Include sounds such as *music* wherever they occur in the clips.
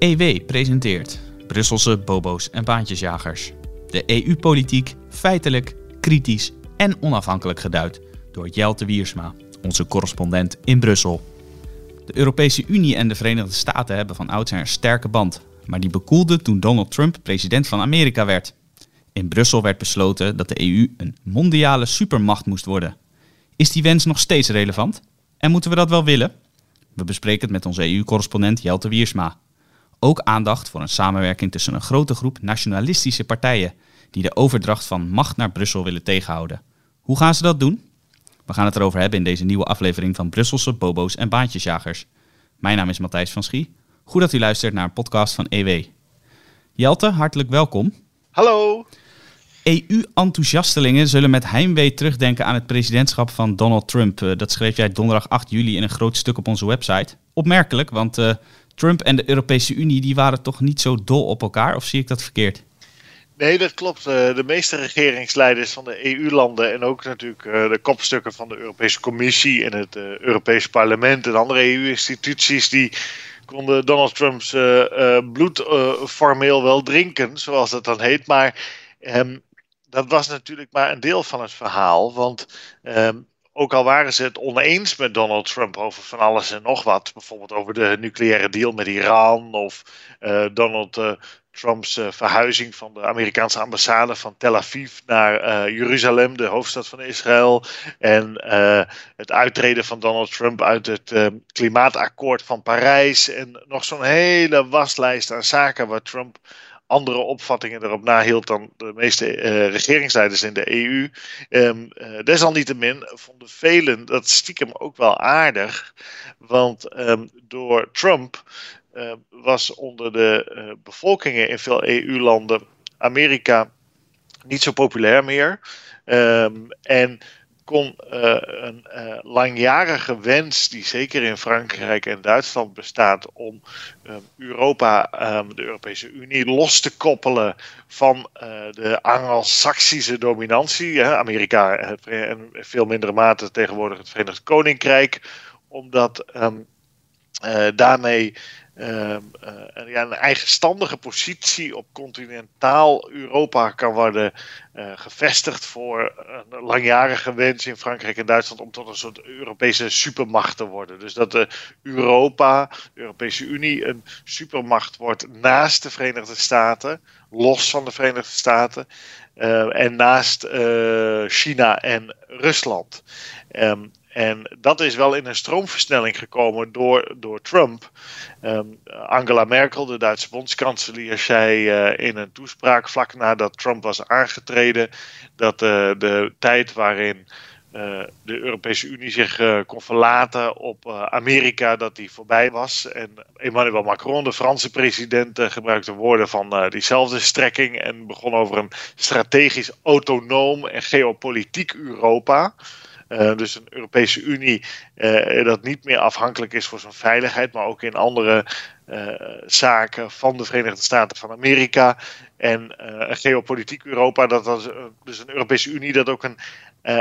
EW presenteert Brusselse bobo's en baantjesjagers. De EU-politiek feitelijk, kritisch en onafhankelijk geduid door Jelte Wiersma, onze correspondent in Brussel. De Europese Unie en de Verenigde Staten hebben van oudsher een sterke band, maar die bekoelde toen Donald Trump president van Amerika werd. In Brussel werd besloten dat de EU een mondiale supermacht moest worden. Is die wens nog steeds relevant? En moeten we dat wel willen? We bespreken het met onze EU-correspondent Jelte Wiersma. Ook aandacht voor een samenwerking tussen een grote groep nationalistische partijen die de overdracht van macht naar Brussel willen tegenhouden. Hoe gaan ze dat doen? We gaan het erover hebben in deze nieuwe aflevering van Brusselse Bobo's en Baantjesjagers. Mijn naam is Matthijs van Schie. Goed dat u luistert naar een podcast van EW. Jelte, hartelijk welkom. Hallo. EU-enthousiastelingen zullen met heimwee terugdenken aan het presidentschap van Donald Trump. Eh, dat schreef jij donderdag 8 juli in een groot stuk op onze website. Opmerkelijk, want uh, Trump en de Europese Unie die waren toch niet zo dol op elkaar, of zie ik dat verkeerd? Nee, dat klopt. Eh, de meeste regeringsleiders van de EU-landen en ook natuurlijk de kopstukken van de Europese Commissie en het Europese Parlement en andere EU-instituties, die konden Donald Trumps bloed formeel wel drinken, zoals dat dan heet. Maar ehm, dat was natuurlijk maar een deel van het verhaal. Want ehm, ook al waren ze het oneens met Donald Trump over van alles en nog wat, bijvoorbeeld over de nucleaire deal met Iran of uh, Donald uh, Trumps uh, verhuizing van de Amerikaanse ambassade van Tel Aviv naar Jeruzalem, de hoofdstad van Israël, en het uittreden van Donald Trump uit het klimaatakkoord van Parijs. En nog zo'n hele waslijst aan zaken waar Trump andere opvattingen erop nahield dan de meeste uh, regeringsleiders in de EU. Um, uh, desalniettemin vonden velen dat stiekem ook wel aardig. Want um, door Trump uh, was onder de uh, bevolkingen in veel EU-landen Amerika niet zo populair meer. En kon uh, een uh, langjarige wens, die zeker in Frankrijk en Duitsland bestaat, om um, Europa, um, de Europese Unie, los te koppelen van uh, de Anglo-Saxische dominantie. Hè, Amerika en veel mindere mate tegenwoordig het Verenigd Koninkrijk, omdat um, daarmee uh, uh, ja, een eigenstandige positie op continentaal Europa kan worden uh, gevestigd voor een langjarige wens in Frankrijk en Duitsland om tot een soort Europese supermacht te worden. Dus dat de Europa, de Europese Unie, een supermacht wordt naast de Verenigde Staten, los van de Verenigde Staten en naast China en Rusland. Um, en dat is wel in een stroomversnelling gekomen door, door Trump. Um, Angela Merkel, de Duitse bondskanselier, zei uh, in een toespraak vlak nadat Trump was aangetreden dat uh, de tijd waarin uh, de Europese Unie zich kon verlaten op Amerika, dat die voorbij was. En Emmanuel Macron, de Franse president, gebruikte woorden van diezelfde strekking en begon over een strategisch autonoom en geopolitiek Europa. Uh, dus een Europese Unie uh, dat niet meer afhankelijk is voor zijn veiligheid, maar ook in andere uh, zaken van de Verenigde Staten van Amerika. En een geopolitiek Europa, dat, dat dus een Europese Unie dat ook een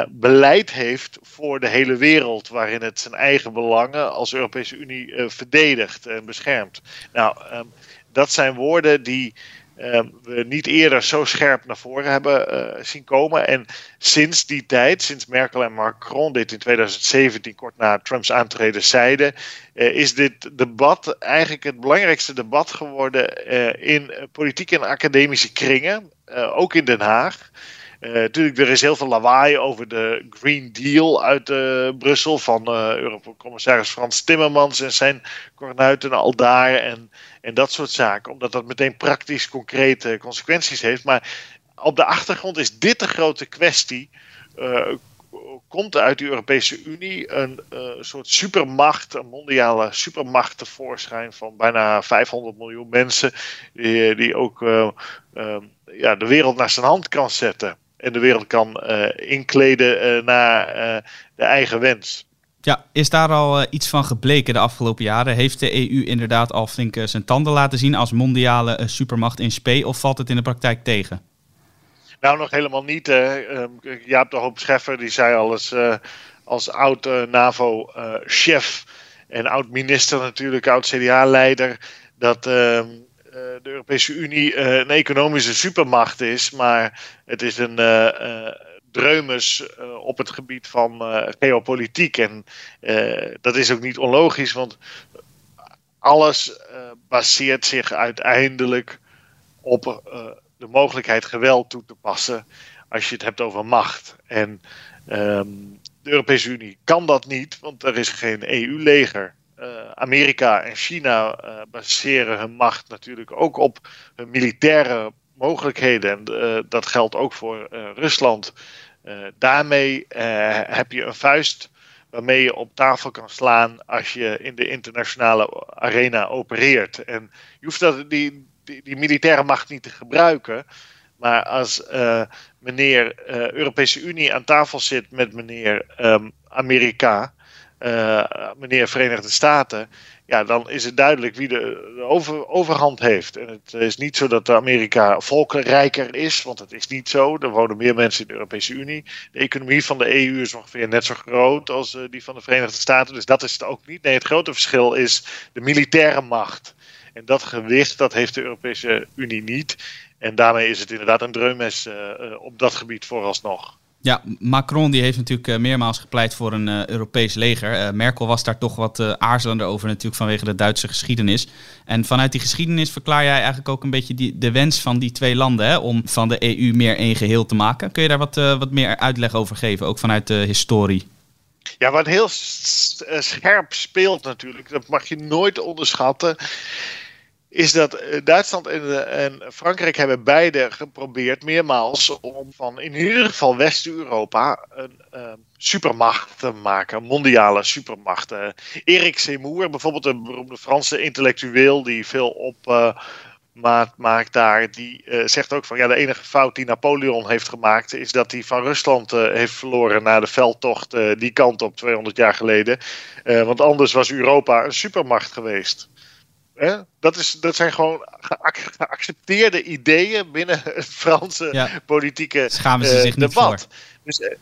beleid heeft voor de hele wereld, waarin het zijn eigen belangen als Europese Unie verdedigt en beschermt. Nou, um, dat zijn woorden die we niet eerder zo scherp naar voren hebben uh, zien komen. En sinds die tijd, sinds Merkel en Macron dit in 2017, kort na Trumps aantreden, zeiden, uh, is dit debat eigenlijk het belangrijkste debat geworden in politieke en academische kringen, ook in Den Haag. Uh, natuurlijk, er is heel veel lawaai over de Green Deal uit uh, Brussel van uh, Eurocommissaris Frans Timmermans en zijn kornuiten al daar en, en dat soort zaken. Omdat dat meteen praktisch concrete consequenties heeft. Maar op de achtergrond is dit de grote kwestie. komt uit de Europese Unie een soort supermacht, een mondiale supermacht tevoorschijn van bijna 500 miljoen mensen, die, die ook ja, de wereld naar zijn hand kan zetten en de wereld kan uh, inkleden uh, naar uh, de eigen wens. Ja, is daar al iets van gebleken de afgelopen jaren? Heeft de EU inderdaad al flink zijn tanden laten zien als mondiale supermacht in spe of valt het in de praktijk tegen? Nou, nog helemaal niet. Um, Jaap de Hoop Scheffer die zei al eens als oud NAVO-chef en oud-minister natuurlijk, oud-CDA-leider dat ehm, de Europese Unie een economische supermacht is, maar het is een dreumes op het gebied van geopolitiek. En dat is ook niet onlogisch, want alles baseert zich uiteindelijk op de mogelijkheid geweld toe te passen als je het hebt over macht. En ehm, de Europese Unie kan dat niet, want er is geen EU-leger. Eh, Amerika en China uh, baseren hun macht natuurlijk ook op hun militaire mogelijkheden. En uh, dat geldt ook voor Rusland. daarmee heb je een vuist waarmee je op tafel kan slaan als je in de internationale arena opereert. En je hoeft dat, die, die, militaire macht niet te gebruiken. Maar als meneer Europese Unie aan tafel zit met meneer um, Amerika, uh, meneer Verenigde Staten, ja, dan is het duidelijk wie de, de over, overhand heeft. En het is niet zo dat Amerika volkenrijker is, want het is niet zo. Er wonen meer mensen in de Europese Unie. De economie van de EU is ongeveer net zo groot als die van de Verenigde Staten, dus dat is het ook niet. Nee, het grote verschil is de militaire macht. En dat gewicht, dat heeft de Europese Unie niet. En daarmee is het inderdaad een dreummes uh, op dat gebied vooralsnog. Ja, Macron die heeft natuurlijk uh, meermaals gepleit voor een uh, Europees leger. Merkel was daar toch wat aarzelender over natuurlijk vanwege de Duitse geschiedenis. En vanuit die geschiedenis verklaar jij eigenlijk ook een beetje die, de wens van die twee landen hè, om van de EU meer één geheel te maken. Kun je daar wat, wat meer uitleg over geven, ook vanuit de historie? Ja, wat heel scherp speelt natuurlijk, dat mag je nooit onderschatten, is dat eh, Duitsland en, en, Frankrijk hebben beide geprobeerd meermaals om van in ieder geval West-Europa een uh, supermacht te maken, mondiale supermacht. Erik Zemmour, bijvoorbeeld een beroemde Franse intellectueel die veel op maat maakt daar, die zegt ook van ja, de enige fout die Napoleon heeft gemaakt is dat hij van Rusland heeft verloren na de veldtocht die kant op 200 jaar geleden. want anders was Europa een supermacht geweest. Dat, is, dat zijn gewoon geaccepteerde ideeën binnen het Franse politieke Schamen ze zich debat. Niet voor. Dus, eh,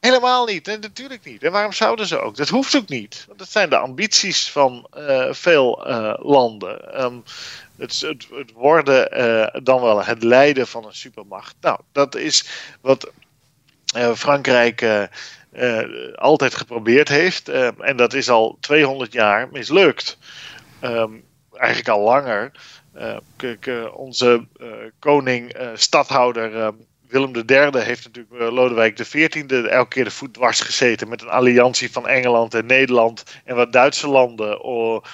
helemaal niet, en natuurlijk niet. En waarom zouden ze ook? Dat hoeft ook niet. Want dat zijn de ambities van uh, veel uh, landen. Um, het, het, het, worden dan wel het leiden van een supermacht. Nou, dat is wat Frankrijk. altijd geprobeerd heeft. en dat is al 200 jaar mislukt. Um, eigenlijk al langer. Uh, onze uh, koning, uh, stadhouder Willem III heeft natuurlijk Lodewijk XIV elke keer de voet dwars gezeten met een alliantie van Engeland en Nederland en wat Duitse landen,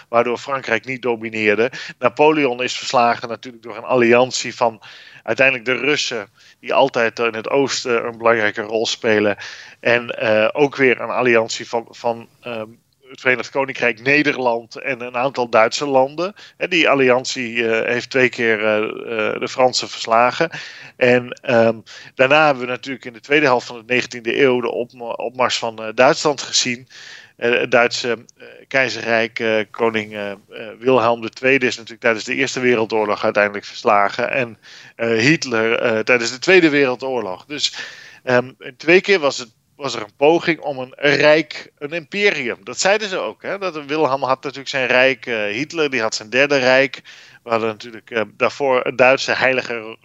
waardoor Frankrijk niet domineerde. Napoleon is verslagen natuurlijk door een alliantie van uiteindelijk de Russen, die altijd in het oosten een belangrijke rol spelen. En ook weer een alliantie van, van um, het Verenigd Koninkrijk, Nederland en een aantal Duitse landen. Die alliantie eh, heeft twee keer eh, eh, de Fransen verslagen. En um, daarna hebben we natuurlijk in de tweede helft van de 19e eeuw de opmars van Duitsland gezien. het Duitse keizerrijk, koning Wilhelm II is natuurlijk tijdens de Eerste Wereldoorlog uiteindelijk verslagen. En Hitler tijdens de Tweede Wereldoorlog. Dus um, twee keer was het was er een poging om een rijk, een imperium. Dat zeiden ze ook. Hè? Dat Wilhelm had natuurlijk zijn rijk, uh, Hitler die had zijn derde rijk. We hadden natuurlijk uh, daarvoor het Duitse heilige,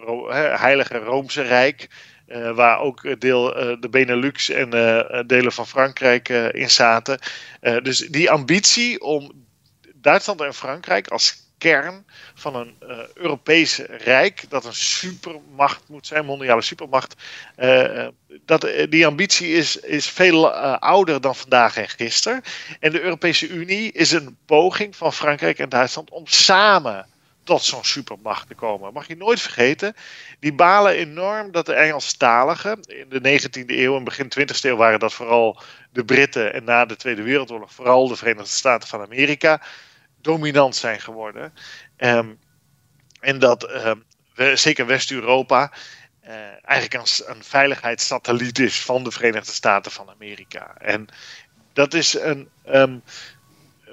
heilige Roomse Rijk. Uh, waar ook deel de Benelux en delen van Frankrijk in zaten. dus die ambitie om Duitsland en Frankrijk als kern van een uh, Europees rijk, dat een supermacht moet zijn, mondiale supermacht. Uh, dat, die ambitie is, is veel ouder dan vandaag en gisteren. En de Europese Unie is een poging van Frankrijk en Duitsland om samen tot zo'n supermacht te komen. Mag je nooit vergeten, die balen enorm dat de Engelstaligen in de 19e eeuw en begin 20e eeuw waren dat vooral de Britten en na de Tweede Wereldoorlog vooral de Verenigde Staten van Amerika dominant zijn geworden. Um, en dat we, zeker West-Europa uh, eigenlijk een, een veiligheidssatelliet is van de Verenigde Staten van Amerika. En dat is een um,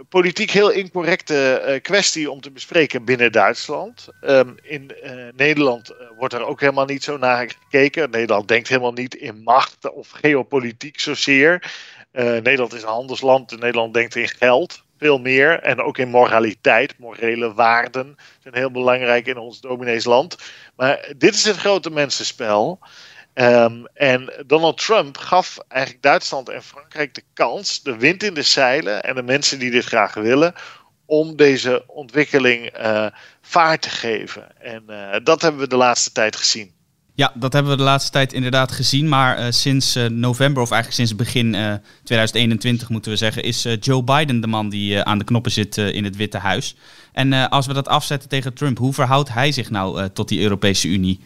politiek heel incorrecte uh, kwestie om te bespreken binnen Duitsland. In uh, Nederland wordt er ook helemaal niet zo naar gekeken. Nederland denkt helemaal niet in macht of geopolitiek zozeer. Nederland is een handelsland. Nederland denkt in geld veel meer. En ook in moraliteit, morele waarden zijn heel belangrijk in ons domineesland. Maar dit is het grote mensenspel. Um, en Donald Trump gaf eigenlijk Duitsland en Frankrijk de kans, de wind in de zeilen en de mensen die dit graag willen, om deze ontwikkeling uh, vaart te geven. En uh, dat hebben we de laatste tijd gezien. Ja, dat hebben we de laatste tijd inderdaad gezien. Maar uh, sinds uh, november, of eigenlijk sinds begin uh, 2021 moeten we zeggen, is Joe Biden de man die aan de knoppen zit in het Witte Huis. En als we dat afzetten tegen Trump, hoe verhoudt hij zich nou tot die Europese Unie?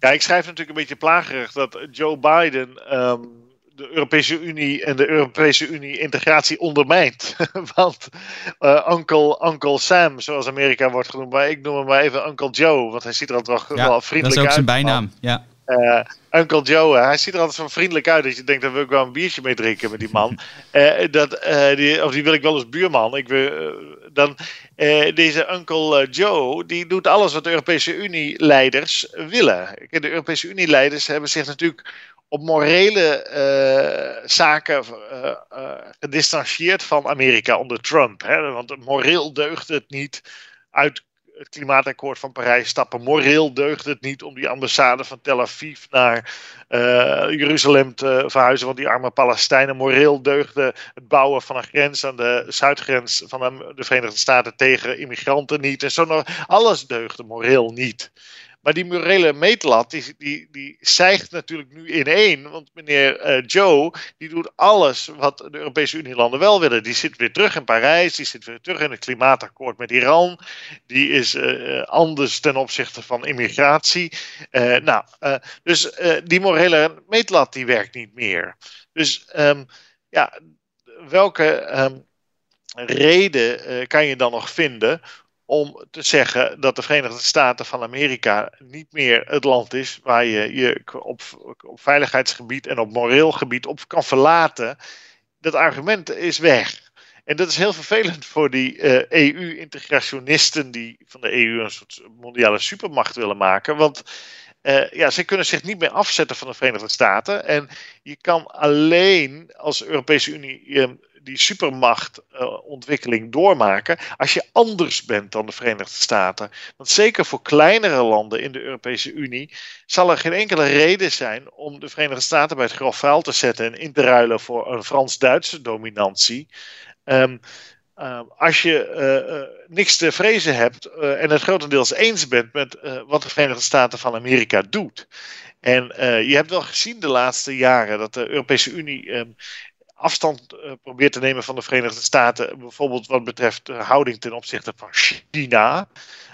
Ja, ik schrijf natuurlijk een beetje plagerig dat Joe Biden um, de Europese Unie en de Europese Unie integratie ondermijnt. *laughs* want uh, Uncle, Uncle Sam, zoals Amerika wordt genoemd, maar ik noem hem maar even Uncle Joe, want hij ziet er altijd wel, ja, wel vriendelijk uit. Dat is ook zijn bijnaam, ja. Uh, Uncle Joe, hij ziet er altijd zo vriendelijk uit dat je denkt dat we ook wel een biertje mee drinken met die man. uh, *laughs* dat, uh, die, of die wil ik wel als buurman. Ik wil, dan, deze Uncle Joe, die doet alles wat de Europese Unie-leiders willen. De Europese Unie-leiders hebben zich natuurlijk op morele zaken gedistanceerd van Amerika onder Trump. Hè? Want moreel deugt het niet uit het klimaatakkoord van Parijs stappen. Moreel deugt het niet om die ambassade van Tel Aviv naar uh, Jeruzalem te verhuizen van die arme Palestijnen. Moreel deugde het bouwen van een grens aan de zuidgrens van de Verenigde Staten tegen immigranten niet. En zo nog, alles deugde moreel niet. Maar die morele meetlat, die, die, die zijgt natuurlijk nu in één. Want meneer uh, Joe, die doet alles wat de Europese Unie-landen wel willen. Die zit weer terug in Parijs, die zit weer terug in het klimaatakkoord met Iran. Die is uh, anders ten opzichte van immigratie. Nou, dus die morele meetlat, die werkt niet meer. Dus um, ja, welke um, reden kan je dan nog vinden om te zeggen dat de Verenigde Staten van Amerika niet meer het land is waar je je op, veiligheidsgebied en op moreel gebied op kan verlaten. Dat argument is weg. En dat is heel vervelend voor die uh, eh, EU-integrationisten die van de EU een soort mondiale supermacht willen maken. Want uh, ja, ze kunnen zich niet meer afzetten van de Verenigde Staten. En je kan alleen als Europese Unie uh, die supermachtontwikkeling uh, doormaken als je anders bent dan de Verenigde Staten. Want zeker voor kleinere landen in de Europese Unie zal er geen enkele reden zijn om de Verenigde Staten bij het grof vuil te zetten en in te ruilen voor een Frans-Duitse dominantie. Um, uh, als je uh, niks te vrezen hebt en het grotendeels eens bent met wat de Verenigde Staten van Amerika doet. En je hebt wel gezien de laatste jaren dat de Europese Unie um, afstand uh, probeert te nemen van de Verenigde Staten, bijvoorbeeld wat betreft de houding ten opzichte van China.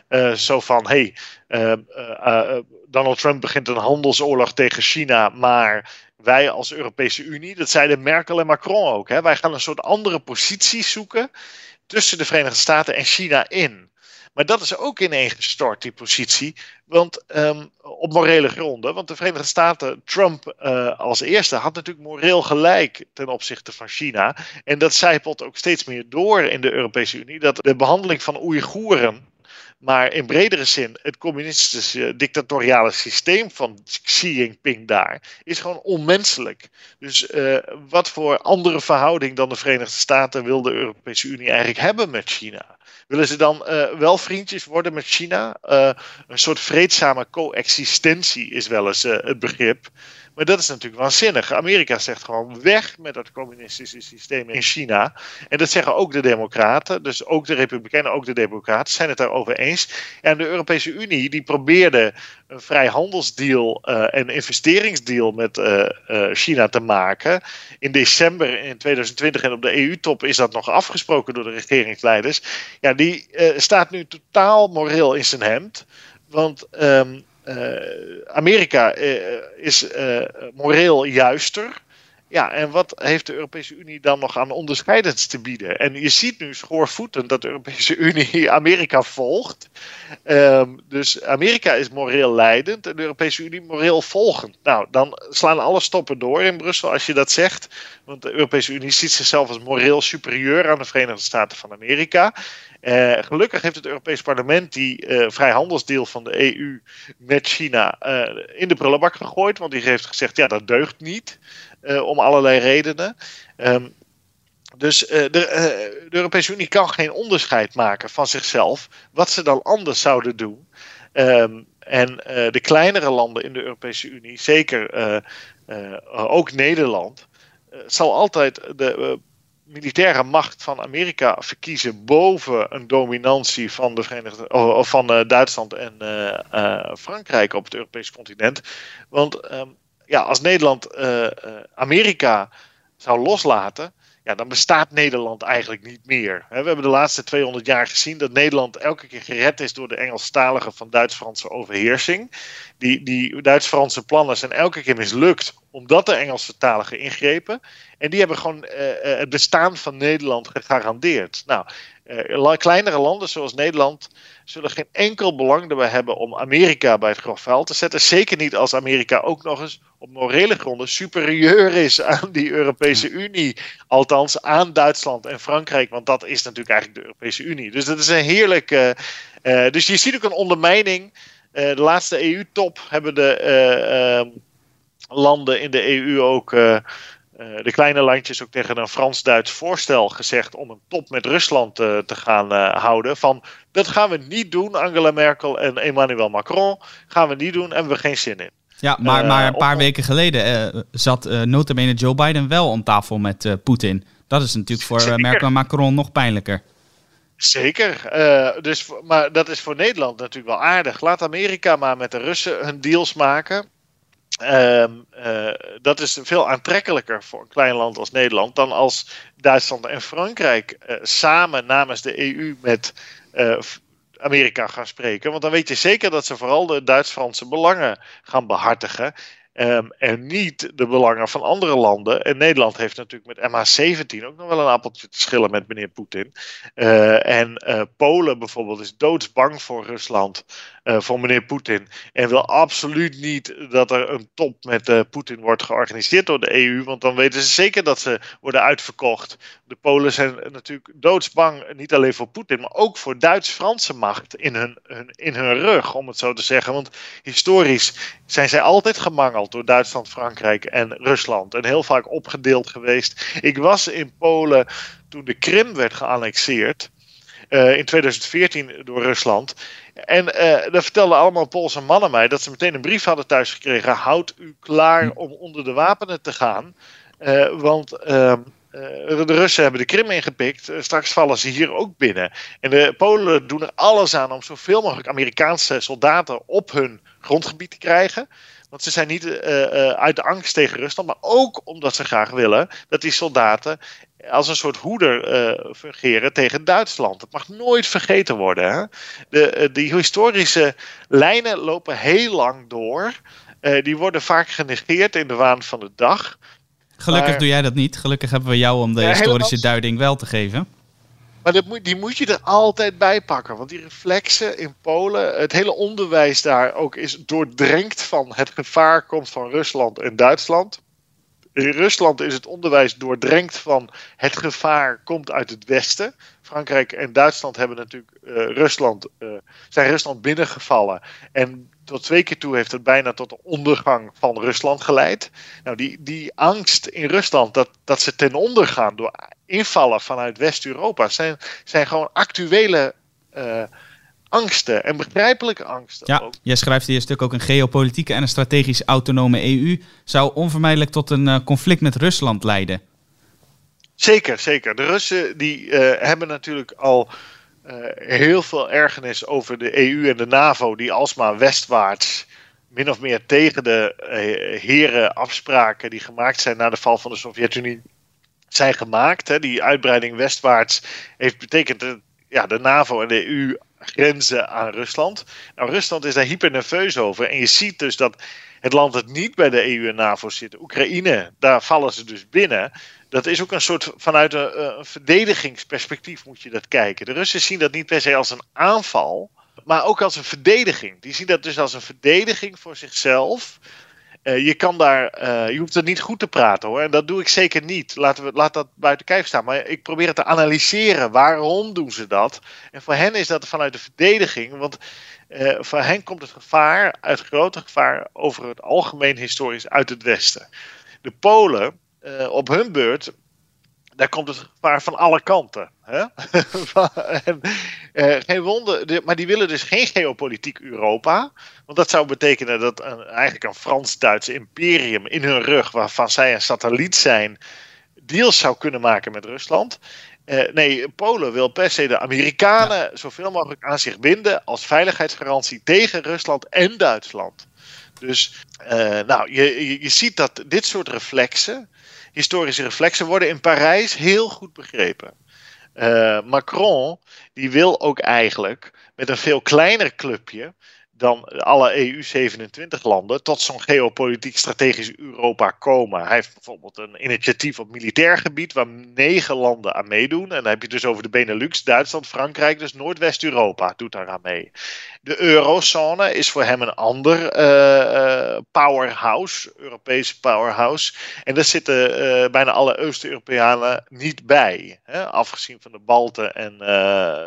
Uh, zo van, hey, uh, Donald Trump begint een handelsoorlog tegen China, maar wij als Europese Unie, dat zeiden Merkel en Macron ook, hè, wij gaan een soort andere positie zoeken tussen de Verenigde Staten en China in. Maar dat is ook ineengestort, die positie. Want um, op morele gronden. Want de Verenigde Staten, Trump uh, als eerste, had natuurlijk moreel gelijk ten opzichte van China. En dat zijpelt ook steeds meer door in de Europese Unie. Dat de behandeling van Oeigoeren maar in bredere zin, het communistische dictatoriale systeem van Xi Jinping daar is gewoon onmenselijk. Dus uh, wat voor andere verhouding dan de Verenigde Staten wil de Europese Unie eigenlijk hebben met China? Willen ze dan uh, wel vriendjes worden met China? Uh, een soort vreedzame coexistentie is wel eens het begrip. Maar dat is natuurlijk waanzinnig. Amerika zegt gewoon weg met dat communistische systeem in China. En dat zeggen ook de Democraten. Dus ook de Republikeinen, ook de Democraten zijn het daarover eens. En de Europese Unie die probeerde een vrijhandelsdeal uh, en investeringsdeal met uh, uh, China te maken. In december in 2020 en op de EU-top is dat nog afgesproken door de regeringsleiders. Ja, die staat nu totaal moreel in zijn hemd. Want uh, Amerika uh, is uh, moreel juister. Ja, en wat heeft de Europese Unie dan nog aan onderscheidends te bieden? En je ziet nu schoorvoetend dat de Europese *laughs* Unie Amerika volgt. Um, dus Amerika is moreel leidend en de Europese Unie moreel volgend. Nou, dan slaan alle stoppen door in Brussel als je dat zegt. Want de Europese Unie ziet zichzelf als moreel superieur aan de Verenigde Staten van Amerika. Uh, gelukkig heeft het Europees Parlement die uh, vrijhandelsdeal van de EU met China uh, in de prullenbak gegooid. Want die heeft gezegd, ja, dat deugt niet. om allerlei redenen. Um, dus de, de, Europese Unie kan geen onderscheid maken van zichzelf. Wat ze dan anders zouden doen. Um, en de kleinere landen in de Europese Unie, zeker ook Nederland, zal altijd de militaire macht van Amerika verkiezen boven een dominantie van, de Verenigde, of van uh, Duitsland en uh, uh, Frankrijk op het Europese continent. Want um, ja, als Nederland Amerika zou loslaten, ja, dan bestaat Nederland eigenlijk niet meer. We hebben de laatste 200 jaar gezien dat Nederland elke keer gered is door de Engelstalige van Duits-Franse overheersing. Die, die Duits-Franse plannen zijn elke keer mislukt omdat de Engelse taligen ingrepen. En die hebben gewoon uh, het bestaan van Nederland gegarandeerd. Nou, uh, kleinere landen zoals Nederland zullen geen enkel belang erbij hebben om Amerika bij het grof te zetten. Zeker niet als Amerika ook nog eens op morele gronden superieur is aan die Europese Unie. Althans aan Duitsland en Frankrijk, want dat is natuurlijk eigenlijk de Europese Unie. Dus dat is een heerlijk. Uh, dus je ziet ook een ondermijning. de laatste EU-top hebben de ehm, landen in de EU ook. de kleine landjes ook tegen een Frans-Duits voorstel gezegd om een top met Rusland te gaan houden. Van dat gaan we niet doen, Angela Merkel en Emmanuel Macron. Gaan we niet doen en we hebben geen zin in. Ja, maar, uh, maar een paar weken geleden uh, zat uh, notabene Joe Biden wel om tafel met uh, Poetin. Dat is natuurlijk voor Merkel en Macron nog pijnlijker. Zeker. dus, maar dat is voor Nederland natuurlijk wel aardig. Laat Amerika maar met de Russen hun deals maken. Uh, uh, dat is veel aantrekkelijker voor een klein land als Nederland dan als Duitsland en Frankrijk samen namens de EU met Amerika gaan spreken. Want dan weet je zeker dat ze vooral de Duits-Franse belangen gaan behartigen. Um, en niet de belangen van andere landen. En Nederland heeft natuurlijk met MH17 ook nog wel een appeltje te schillen met meneer Poetin. Uh, en uh, Polen bijvoorbeeld is doodsbang voor Rusland, uh, voor meneer Poetin. En wil absoluut niet dat er een top met Poetin wordt georganiseerd door de EU. Want dan weten ze zeker dat ze worden uitverkocht. De Polen zijn natuurlijk doodsbang, niet alleen voor Poetin, maar ook voor Duits-Franse macht in hun, in hun rug, om het zo te zeggen. Want historisch zijn zij altijd gemangeld door Duitsland, Frankrijk en Rusland. En heel vaak opgedeeld geweest. Ik was in Polen toen de Krim werd geannexeerd. Uh, in 2014 door Rusland. En uh, daar vertelden allemaal Poolse mannen mij dat ze meteen een brief hadden thuisgekregen. Houd u klaar hm. om onder de wapenen te gaan. Uh, want ehm, de Russen hebben de Krim ingepikt. straks vallen ze hier ook binnen. En de Polen doen er alles aan om zoveel mogelijk Amerikaanse soldaten op hun grondgebied te krijgen. Want ze zijn niet uh, uit de angst tegen Rusland, maar ook omdat ze graag willen dat die soldaten als een soort hoeder uh, fungeren tegen Duitsland. Dat mag nooit vergeten worden. Hè? De, die historische lijnen lopen heel lang door. die worden vaak genegeerd in de waan van de dag. Gelukkig doe jij dat niet. Gelukkig hebben we jou om de historische duiding wel te geven. Maar dat moet, die moet je er altijd bij pakken. Want die reflexen in Polen, het hele onderwijs daar ook is doordrenkt van het gevaar komt van Rusland en Duitsland. In Rusland is het onderwijs doordrenkt van het gevaar komt uit het westen. Frankrijk en Duitsland hebben natuurlijk uh, Rusland, uh, zijn Rusland binnengevallen. En tot twee keer toe heeft het bijna tot de ondergang van Rusland geleid. Nou, die, die angst in Rusland dat, dat ze ten onder gaan door invallen vanuit West-Europa, zijn, zijn gewoon actuele uh, angsten en begrijpelijke angsten. Ja, ook. jij schrijft in je stuk ook een geopolitieke en een strategisch autonome EU zou onvermijdelijk tot een uh, conflict met Rusland leiden. Zeker, zeker. De Russen die uh, hebben natuurlijk al uh, heel veel ergernis over de EU en de NAVO, die alsmaar westwaarts min of meer tegen de uh, heren afspraken die gemaakt zijn na de val van de Sovjet-Unie zijn gemaakt. Hè. Die uitbreiding westwaarts heeft betekend dat ja, de NAVO en de EU grenzen aan Rusland. Nou, Rusland is daar hyper nerveus over. En je ziet dus dat het land dat niet bij de EU en NAVO zit, Oekraïne, daar vallen ze dus binnen dat is ook een soort vanuit een, een, verdedigingsperspectief moet je dat kijken. De Russen zien dat niet per se als een aanval, maar ook als een verdediging. Die zien dat dus als een verdediging voor zichzelf. Je kan daar, je hoeft het niet goed te praten hoor. En dat doe ik zeker niet. Laten we, laat dat buiten kijf staan. Maar ik probeer het te analyseren. Waarom doen ze dat? En voor hen is dat vanuit de verdediging. Want uh, voor hen komt het gevaar, het grote gevaar, over het algemeen historisch uit het Westen. De Polen, op hun beurt, daar komt het gevaar van alle kanten. Hè? *laughs* en, uh, geen wonder, maar die willen dus geen geopolitiek Europa. Want dat zou betekenen dat een, eigenlijk een Frans-Duits imperium in hun rug, waarvan zij een satelliet zijn, deals zou kunnen maken met Rusland. Uh, nee, Polen wil per se de Amerikanen zoveel mogelijk aan zich binden als veiligheidsgarantie tegen Rusland en Duitsland. Dus uh, nou, je, je ziet dat dit soort reflexen, historische reflexen, worden in Parijs heel goed begrepen. Uh, Macron, die wil ook eigenlijk met een veel kleiner clubje dan alle EU-27-landen tot zo'n geopolitiek strategisch Europa komen. Hij heeft bijvoorbeeld een initiatief op militair gebied waar negen landen aan meedoen. En dan heb je dus over de Benelux, Duitsland, Frankrijk, dus Noordwest-Europa doet daaraan mee. De eurozone is voor hem een ander uh, powerhouse, Europese powerhouse. En daar zitten uh, bijna alle Oost-Europeanen niet bij, hè? afgezien van de Balten en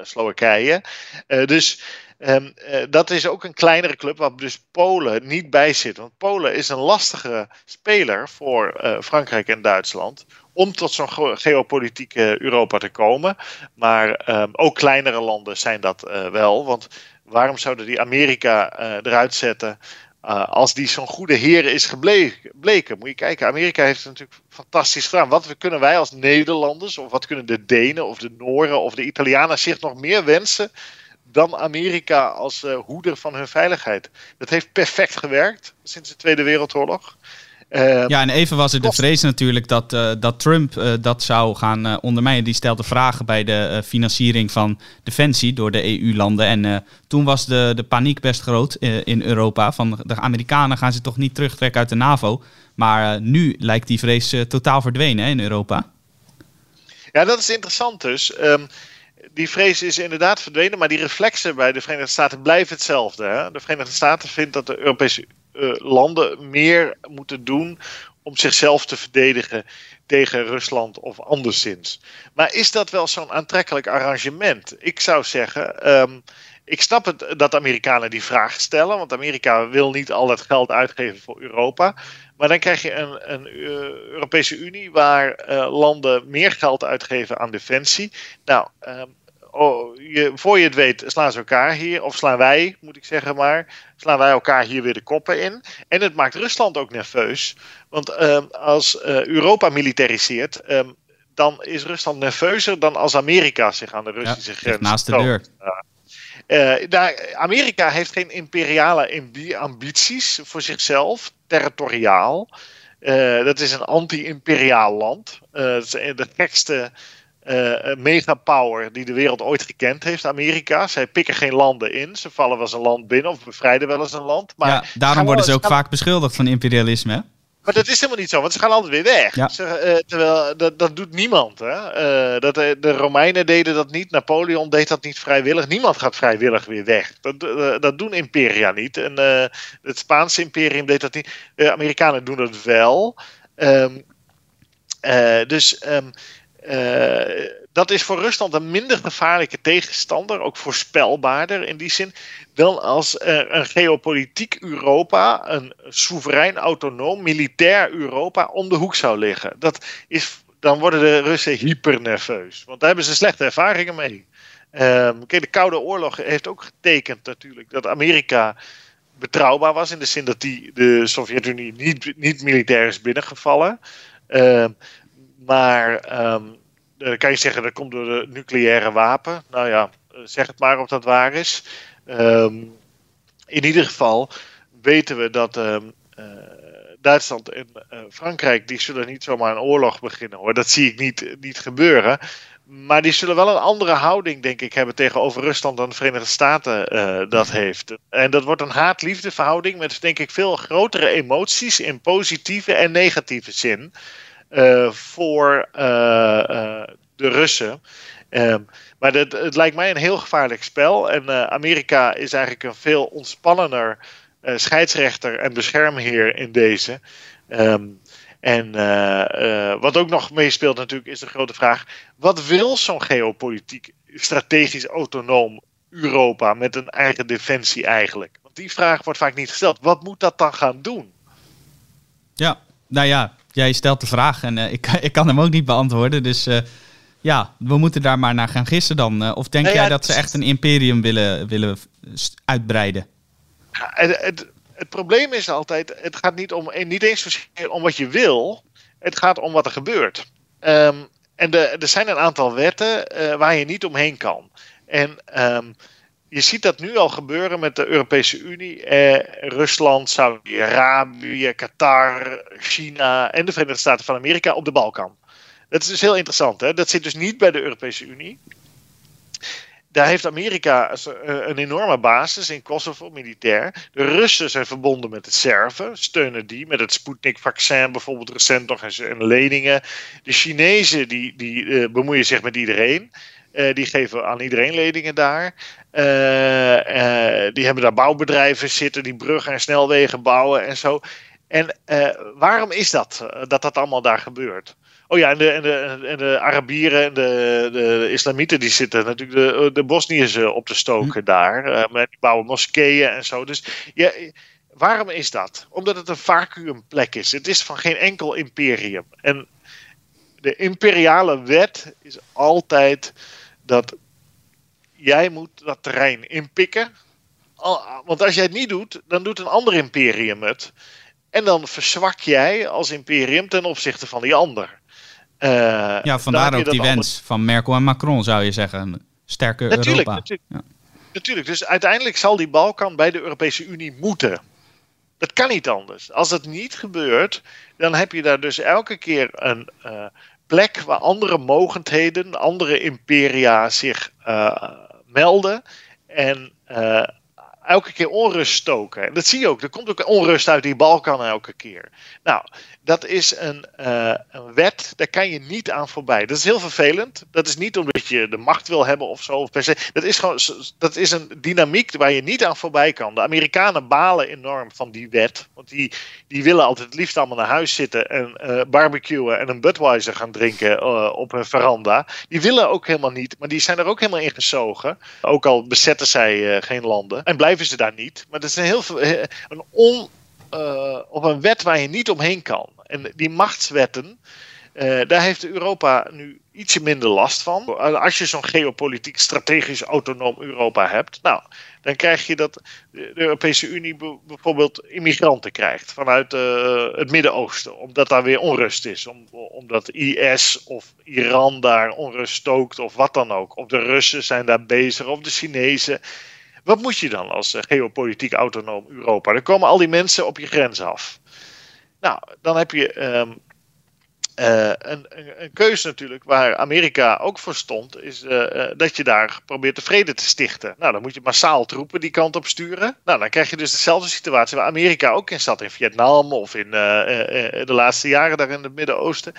Slowakije. dus Um, dat is ook een kleinere club waar dus Polen niet bij zit. Want Polen is een lastige speler voor uh, Frankrijk en Duitsland. Om tot zo'n geopolitieke Europa te komen. Maar um, ook kleinere landen zijn dat uh, wel. Want waarom zouden die Amerika eruit zetten? als die zo'n goede heer is gebleken. Moet je kijken, Amerika heeft het natuurlijk fantastisch gedaan. Wat kunnen wij als Nederlanders, of wat kunnen de Denen of de Nooren of de Italianen zich nog meer wensen dan Amerika als uh, hoeder van hun veiligheid. Dat heeft perfect gewerkt sinds de Tweede Wereldoorlog. Uh, ja, en even was er de vrees natuurlijk dat, uh, dat Trump uh, dat zou gaan ondermijnen. Die stelde vragen bij de financiering van defensie door de EU-landen. En toen was de, de paniek best groot in Europa. Van de Amerikanen gaan ze toch niet terugtrekken uit de NAVO. Maar nu lijkt die vrees totaal verdwenen hè, in Europa. Ja, dat is interessant dus. Um, die vrees is inderdaad verdwenen, maar die reflexen bij de Verenigde Staten blijven hetzelfde. Hè? De Verenigde Staten vindt dat de Europese uh, landen meer moeten doen om zichzelf te verdedigen tegen Rusland of anderszins. Maar is dat wel zo'n aantrekkelijk arrangement? Ik zou zeggen. Um, ik snap het dat Amerikanen die vraag stellen, want Amerika wil niet al het geld uitgeven voor Europa. Maar dan krijg je een, een uh, Europese Unie waar uh, landen meer geld uitgeven aan defensie. Nou, um, oh, je, voor je het weet slaan ze elkaar hier, of slaan wij, moet ik zeggen maar, slaan wij elkaar hier weer de koppen in. En het maakt Rusland ook nerveus, want um, als uh, Europa militariseert, um, dan is Rusland nerveuzer dan als Amerika zich aan de Russische ja, grens naast de deur. Uh, daar, Amerika heeft geen imperiale ambities voor zichzelf, territoriaal. Uh, dat is een anti-imperiaal land. Uh, de gekste uh, megapower die de wereld ooit gekend heeft, Amerika. Zij pikken geen landen in. Ze vallen wel eens een land binnen of bevrijden wel eens een land. Maar ja, daarom worden ze ook vaak beschuldigd van imperialisme. Hè? Maar dat is helemaal niet zo, want ze gaan altijd weer weg. Ja. Ze, uh, terwijl dat, dat doet niemand. Hè? Uh, dat, de Romeinen deden dat niet, Napoleon deed dat niet vrijwillig. Niemand gaat vrijwillig weer weg. Dat, uh, dat doen imperia niet. En het Spaanse imperium deed dat niet. De Amerikanen doen dat wel. Um, dus um, dat is voor Rusland een minder gevaarlijke tegenstander, ook voorspelbaarder in die zin, dan als een geopolitiek Europa, een soeverein, autonoom, militair Europa om de hoek zou liggen. Dat is, dan worden de Russen hyper nerveus, want daar hebben ze slechte ervaringen mee. Kijk, de Koude Oorlog heeft ook getekend natuurlijk dat Amerika betrouwbaar was in de zin dat die de Sovjet-Unie niet, niet militair is binnengevallen. Um, maar um, dan kan je zeggen dat komt door de nucleaire wapen. Nou ja, zeg het maar of dat waar is. Um, in ieder geval weten we dat um, uh, Duitsland en Frankrijk, die zullen niet zomaar een oorlog beginnen hoor. Dat zie ik niet, niet gebeuren. Maar die zullen wel een andere houding, denk ik, hebben tegenover Rusland dan de Verenigde Staten dat heeft. En dat wordt een haat-liefde verhouding met, denk ik, veel grotere emoties in positieve en negatieve zin. Uh, voor uh, uh, de Russen. Um, maar dat, het lijkt mij een heel gevaarlijk spel. En Amerika is eigenlijk een veel ontspannender scheidsrechter en beschermheer in deze. Ehm, en wat ook nog meespeelt natuurlijk is de grote vraag: wat wil zo'n geopolitiek strategisch autonoom Europa met een eigen defensie eigenlijk? Want die vraag wordt vaak niet gesteld. Wat moet dat dan gaan doen? Ja, nou ja, jij stelt de vraag en ik, *laughs* ik kan hem ook niet beantwoorden. Dus ja, we moeten daar maar naar gaan gissen dan. Eh, of denk jij dat ze echt een imperium willen, willen uitbreiden? Ja, het, het, het, probleem is altijd, het gaat niet, om, niet eens om wat je wil, het gaat om wat er gebeurt. Ehm, en de, er zijn een aantal wetten uh, waar je niet omheen kan. En um, je ziet dat nu al gebeuren met de Europese Unie, eh, Rusland, Saudi-Arabië, Qatar, China en de Verenigde Staten van Amerika op de Balkan. Dat is dus heel interessant. Hè? Dat zit dus niet bij de Europese Unie. Daar heeft Amerika een enorme basis in Kosovo, militair. De Russen zijn verbonden met de Serven, steunen die met het Sputnik-vaccin bijvoorbeeld recent nog eens en leningen. De Chinezen die, die uh, bemoeien zich met iedereen. Uh, die geven aan iedereen leningen daar. Uh, die hebben daar bouwbedrijven zitten die bruggen en snelwegen bouwen en zo. En waarom is dat, dat dat allemaal daar gebeurt? Oh ja, en de, en de, en de Arabieren en de, de Islamieten die zitten natuurlijk de, de Bosniërs eh, op te stoken hm. daar. Uh, met die bouwen moskeeën en zo. Dus ja, waarom is dat? Omdat het een vacuümplek is. Het is van geen enkel imperium. En de imperiale wet is altijd dat jij moet dat terrein inpikken. Want als jij het niet doet, dan doet een ander imperium het. En dan verzwak jij als imperium ten opzichte van die ander. Uh, ja, vandaar ook die wens van Merkel en Macron, zou je zeggen. Sterke natuurlijk, Europa. Natuurlijk. Ja. natuurlijk. Dus uiteindelijk zal die Balkan bij de Europese Unie moeten. Dat kan niet anders. Als dat niet gebeurt, dan heb je daar dus elke keer een uh, plek waar andere mogendheden, andere imperia zich uh, melden. En elke keer onrust stoken. En dat zie je ook. Er komt ook onrust uit die Balkan elke keer. Nou, dat is een, uh, een, wet, daar kan je niet aan voorbij. Dat is heel vervelend. Dat is niet omdat je de macht wil hebben of zo. Per se. Dat, is gewoon, dat is een dynamiek waar je niet aan voorbij kan. De Amerikanen balen enorm van die wet. Want die, die willen altijd het liefst allemaal naar huis zitten en uh, barbecuen en een Budweiser gaan drinken uh, op hun veranda. Die willen ook helemaal niet, maar die zijn er ook helemaal in gezogen. Ook al bezetten zij geen landen. En blijven ze daar niet. Maar dat is een heel een on op een wet waar je niet omheen kan. En die machtswetten, uh, daar heeft Europa nu ietsje minder last van. Als je zo'n geopolitiek strategisch autonoom Europa hebt, nou, dan krijg je dat de Europese Unie bijvoorbeeld immigranten krijgt vanuit uh, het Midden-Oosten, omdat daar weer onrust is. Om, omdat IS of Iran daar onrust stookt of wat dan ook. Of de Russen zijn daar bezig, of de Chinezen. Wat moet je dan als eh, geopolitiek autonoom Europa? Dan komen al die mensen op je grens af. Nou, dan heb je um, uh, een, een, keuze natuurlijk waar Amerika ook voor stond, is uh, dat je daar probeert de vrede te stichten. Nou, dan moet je massaal troepen die kant op sturen. Nou, dan krijg je dus dezelfde situatie waar Amerika ook in zat, in Vietnam of in de laatste jaren daar in het Midden-Oosten.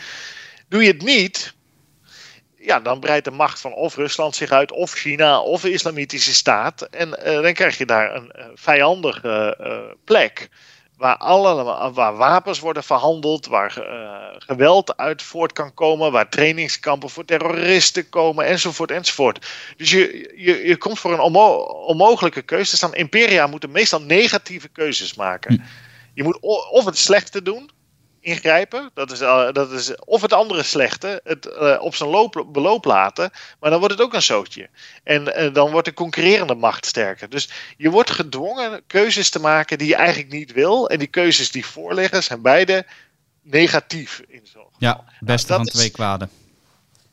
Doe je het niet, ja, dan breidt de macht van of Rusland zich uit, of China, of de Islamitische Staat. En dan krijg je daar een vijandige plek. Waar, alle, waar wapens worden verhandeld, waar geweld uit voort kan komen, waar trainingskampen voor terroristen komen, enzovoort, enzovoort. Dus je, je, je komt voor een onmo onmogelijke keuze. staan imperia moeten meestal negatieve keuzes maken. Hm. Je moet of het slechte doen, ingrijpen. Dat is, dat is of het andere slechte, het uh, op zijn loop, beloop laten. Maar dan wordt het ook een zootje. En uh, dan wordt de concurrerende macht sterker. Dus je wordt gedwongen keuzes te maken die je eigenlijk niet wil. En die keuzes die voorliggen zijn beide negatief in zo'n Ja, het beste nou, van twee kwaden.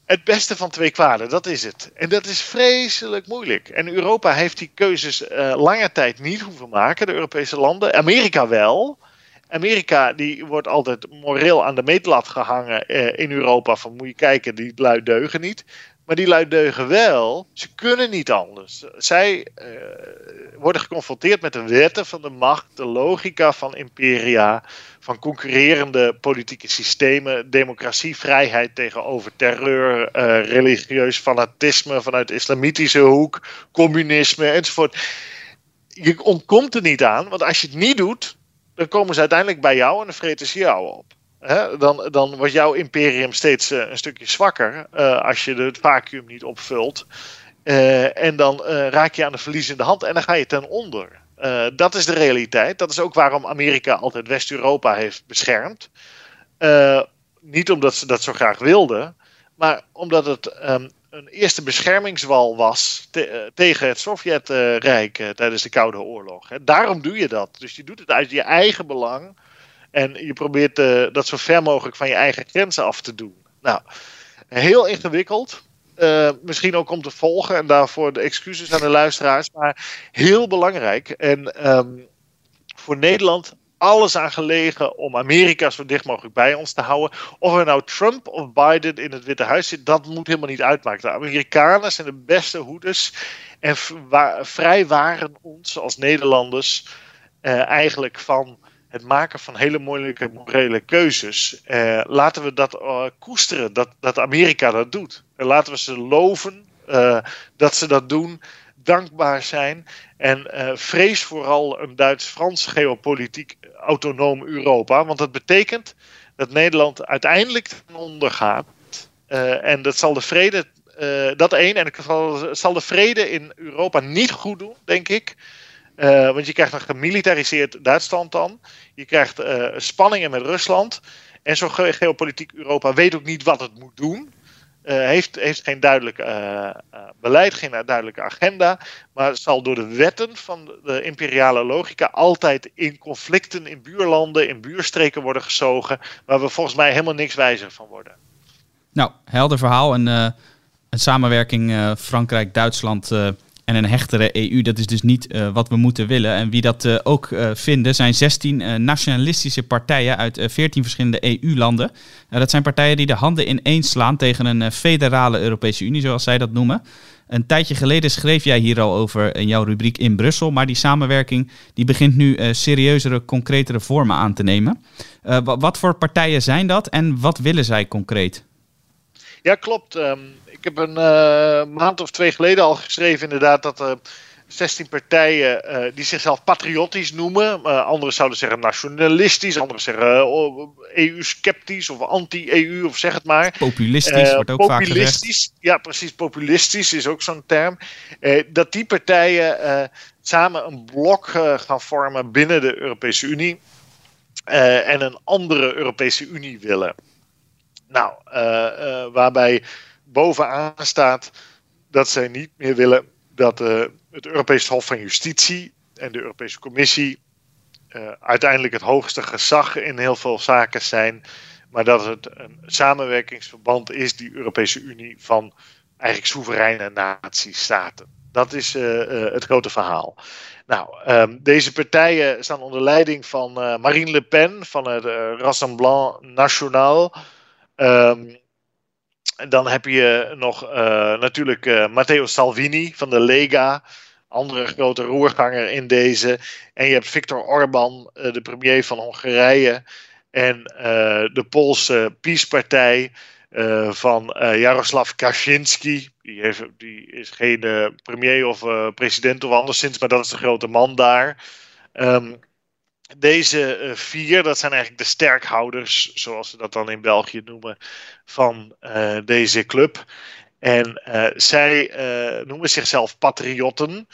Het beste van twee kwaden, dat is het. En dat is vreselijk moeilijk. En Europa heeft die keuzes lange tijd niet hoeven maken, de Europese landen. Amerika wel. Amerika die wordt altijd moreel aan de meetlat gehangen eh, in Europa. Van moet je kijken, die lui deugen niet. Maar die lui deugen wel. Ze kunnen niet anders. Zij eh, worden geconfronteerd met de wetten van de macht, de logica van imperia, van concurrerende politieke systemen, democratie, vrijheid tegenover terreur, uh, religieus fanatisme vanuit de islamitische hoek, communisme enzovoort je ontkomt er niet aan, want als je het niet doet, dan komen ze uiteindelijk bij jou en dan vreten ze jou op. dan, dan wordt jouw imperium steeds een stukje zwakker als je het vacuüm niet opvult. en dan raak je aan de verliezende hand en dan ga je ten onder. dat is de realiteit. Dat is ook waarom Amerika altijd West-Europa heeft beschermd. niet omdat ze dat zo graag wilden, maar omdat het ehm, een eerste beschermingswal was eh, tegen het Sovjetrijk uh, tijdens de Koude Oorlog. Daarom doe je dat. Dus je doet het uit je eigen belang. En je probeert uh, dat zo ver mogelijk van je eigen grenzen af te doen. Nou, heel ingewikkeld. misschien ook om te volgen. En daarvoor de excuses aan de luisteraars. Maar heel belangrijk. En um, voor Nederland alles aan gelegen om Amerika zo dicht mogelijk bij ons te houden. Of er nou Trump of Biden in het Witte Huis zit, dat moet helemaal niet uitmaken. De Amerikanen zijn de beste hoeders en vrijwaren ons als Nederlanders eh, eigenlijk van het maken van hele moeilijke morele keuzes. Eh, laten we dat uh, koesteren, dat, dat Amerika dat doet. En laten we ze loven dat ze dat doen dankbaar zijn. En uh, vrees vooral een Duits-Frans geopolitiek autonoom Europa. Want dat betekent dat Nederland uiteindelijk ten onder gaat. Uh, en dat zal de vrede. Uh, dat één. En zal, zal, de vrede in Europa niet goed doen, denk ik. want je krijgt een gemilitariseerd Duitsland dan. Je krijgt spanningen met Rusland. En zo'n geopolitiek Europa weet ook niet wat het moet doen. Uh, heeft, heeft geen duidelijk uh, beleid, geen duidelijke agenda, maar zal door de wetten van de imperiale logica altijd in conflicten in buurlanden, in buurstreken worden gezogen, waar we volgens mij helemaal niks wijzer van worden. Nou, helder verhaal. En een samenwerking Frankrijk-Duitsland en een hechtere EU, dat is dus niet uh, wat we moeten willen. En wie dat uh, ook uh, vinden, zijn 16 nationalistische partijen uit 14 verschillende EU-landen. dat zijn partijen die de handen ineens slaan tegen een federale Europese Unie, zoals zij dat noemen. Een tijdje geleden schreef jij hier al over in jouw rubriek in Brussel. Maar die samenwerking die begint nu serieuzere, concretere vormen aan te nemen. wat voor partijen zijn dat en wat willen zij concreet? Ja, klopt. Um, ik heb een uh, maand of twee geleden al geschreven inderdaad dat er 16 partijen uh, die zichzelf patriotisch noemen. Uh, anderen zouden zeggen nationalistisch, anderen zeggen EU-sceptisch of anti-EU of zeg het maar. Populistisch wordt ook vaak gezegd. Ja, precies. Populistisch is ook zo'n term. dat die partijen samen een blok gaan vormen binnen de Europese Unie. en een andere Europese Unie willen. Nou, waarbij bovenaan staat dat zij niet meer willen dat uh, het Europees Hof van Justitie en de Europese Commissie uh, uiteindelijk het hoogste gezag in heel veel zaken zijn, maar dat het een samenwerkingsverband is, die Europese Unie, van eigenlijk soevereine natiestaten. Dat is uh, het grote verhaal. Nou, um, deze partijen staan onder leiding van Marine Le Pen van het Rassemblement National. Um, dan heb je nog uh, natuurlijk uh, Matteo Salvini van de Lega. Andere grote roerganger in deze. En je hebt Viktor Orban, uh, de premier van Hongarije. En de Poolse PiS-partij van Jaroslav Kaczynski. Die, heeft, die is geen premier of president of anderszins, maar dat is de grote man daar. Um, deze uh, vier, dat zijn eigenlijk de sterkhouders, zoals ze dat dan in België noemen, van uh, deze club. En uh, zij noemen zichzelf patriotten.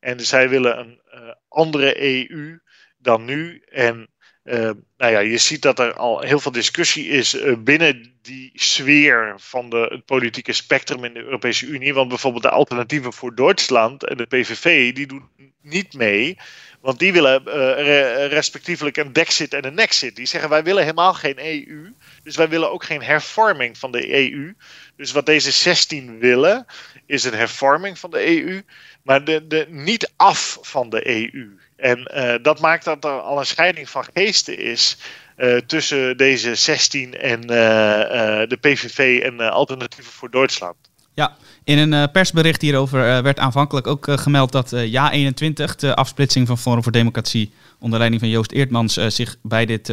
En zij willen een andere EU dan nu. En nou ja, je ziet dat er al heel veel discussie is binnen die sfeer van de, het politieke spectrum in de Europese Unie. Want bijvoorbeeld de alternatieven voor Duitsland en de PVV, die doen niet mee. Want die willen uh, respectievelijk een Dexit en een Nexit. Die zeggen wij willen helemaal geen EU. Dus wij willen ook geen hervorming van de EU. Dus wat deze 16 willen, is een hervorming van de EU. Maar de, de, niet af van de EU. En uh, dat maakt dat er al een scheiding van geesten is. Uh, tussen deze 16 en de PVV en Alternatieven voor Duitsland. Ja, In een persbericht hierover werd aanvankelijk ook gemeld dat Ja21, de afsplitsing van Forum voor Democratie onder leiding van Joost Eertmans, zich bij dit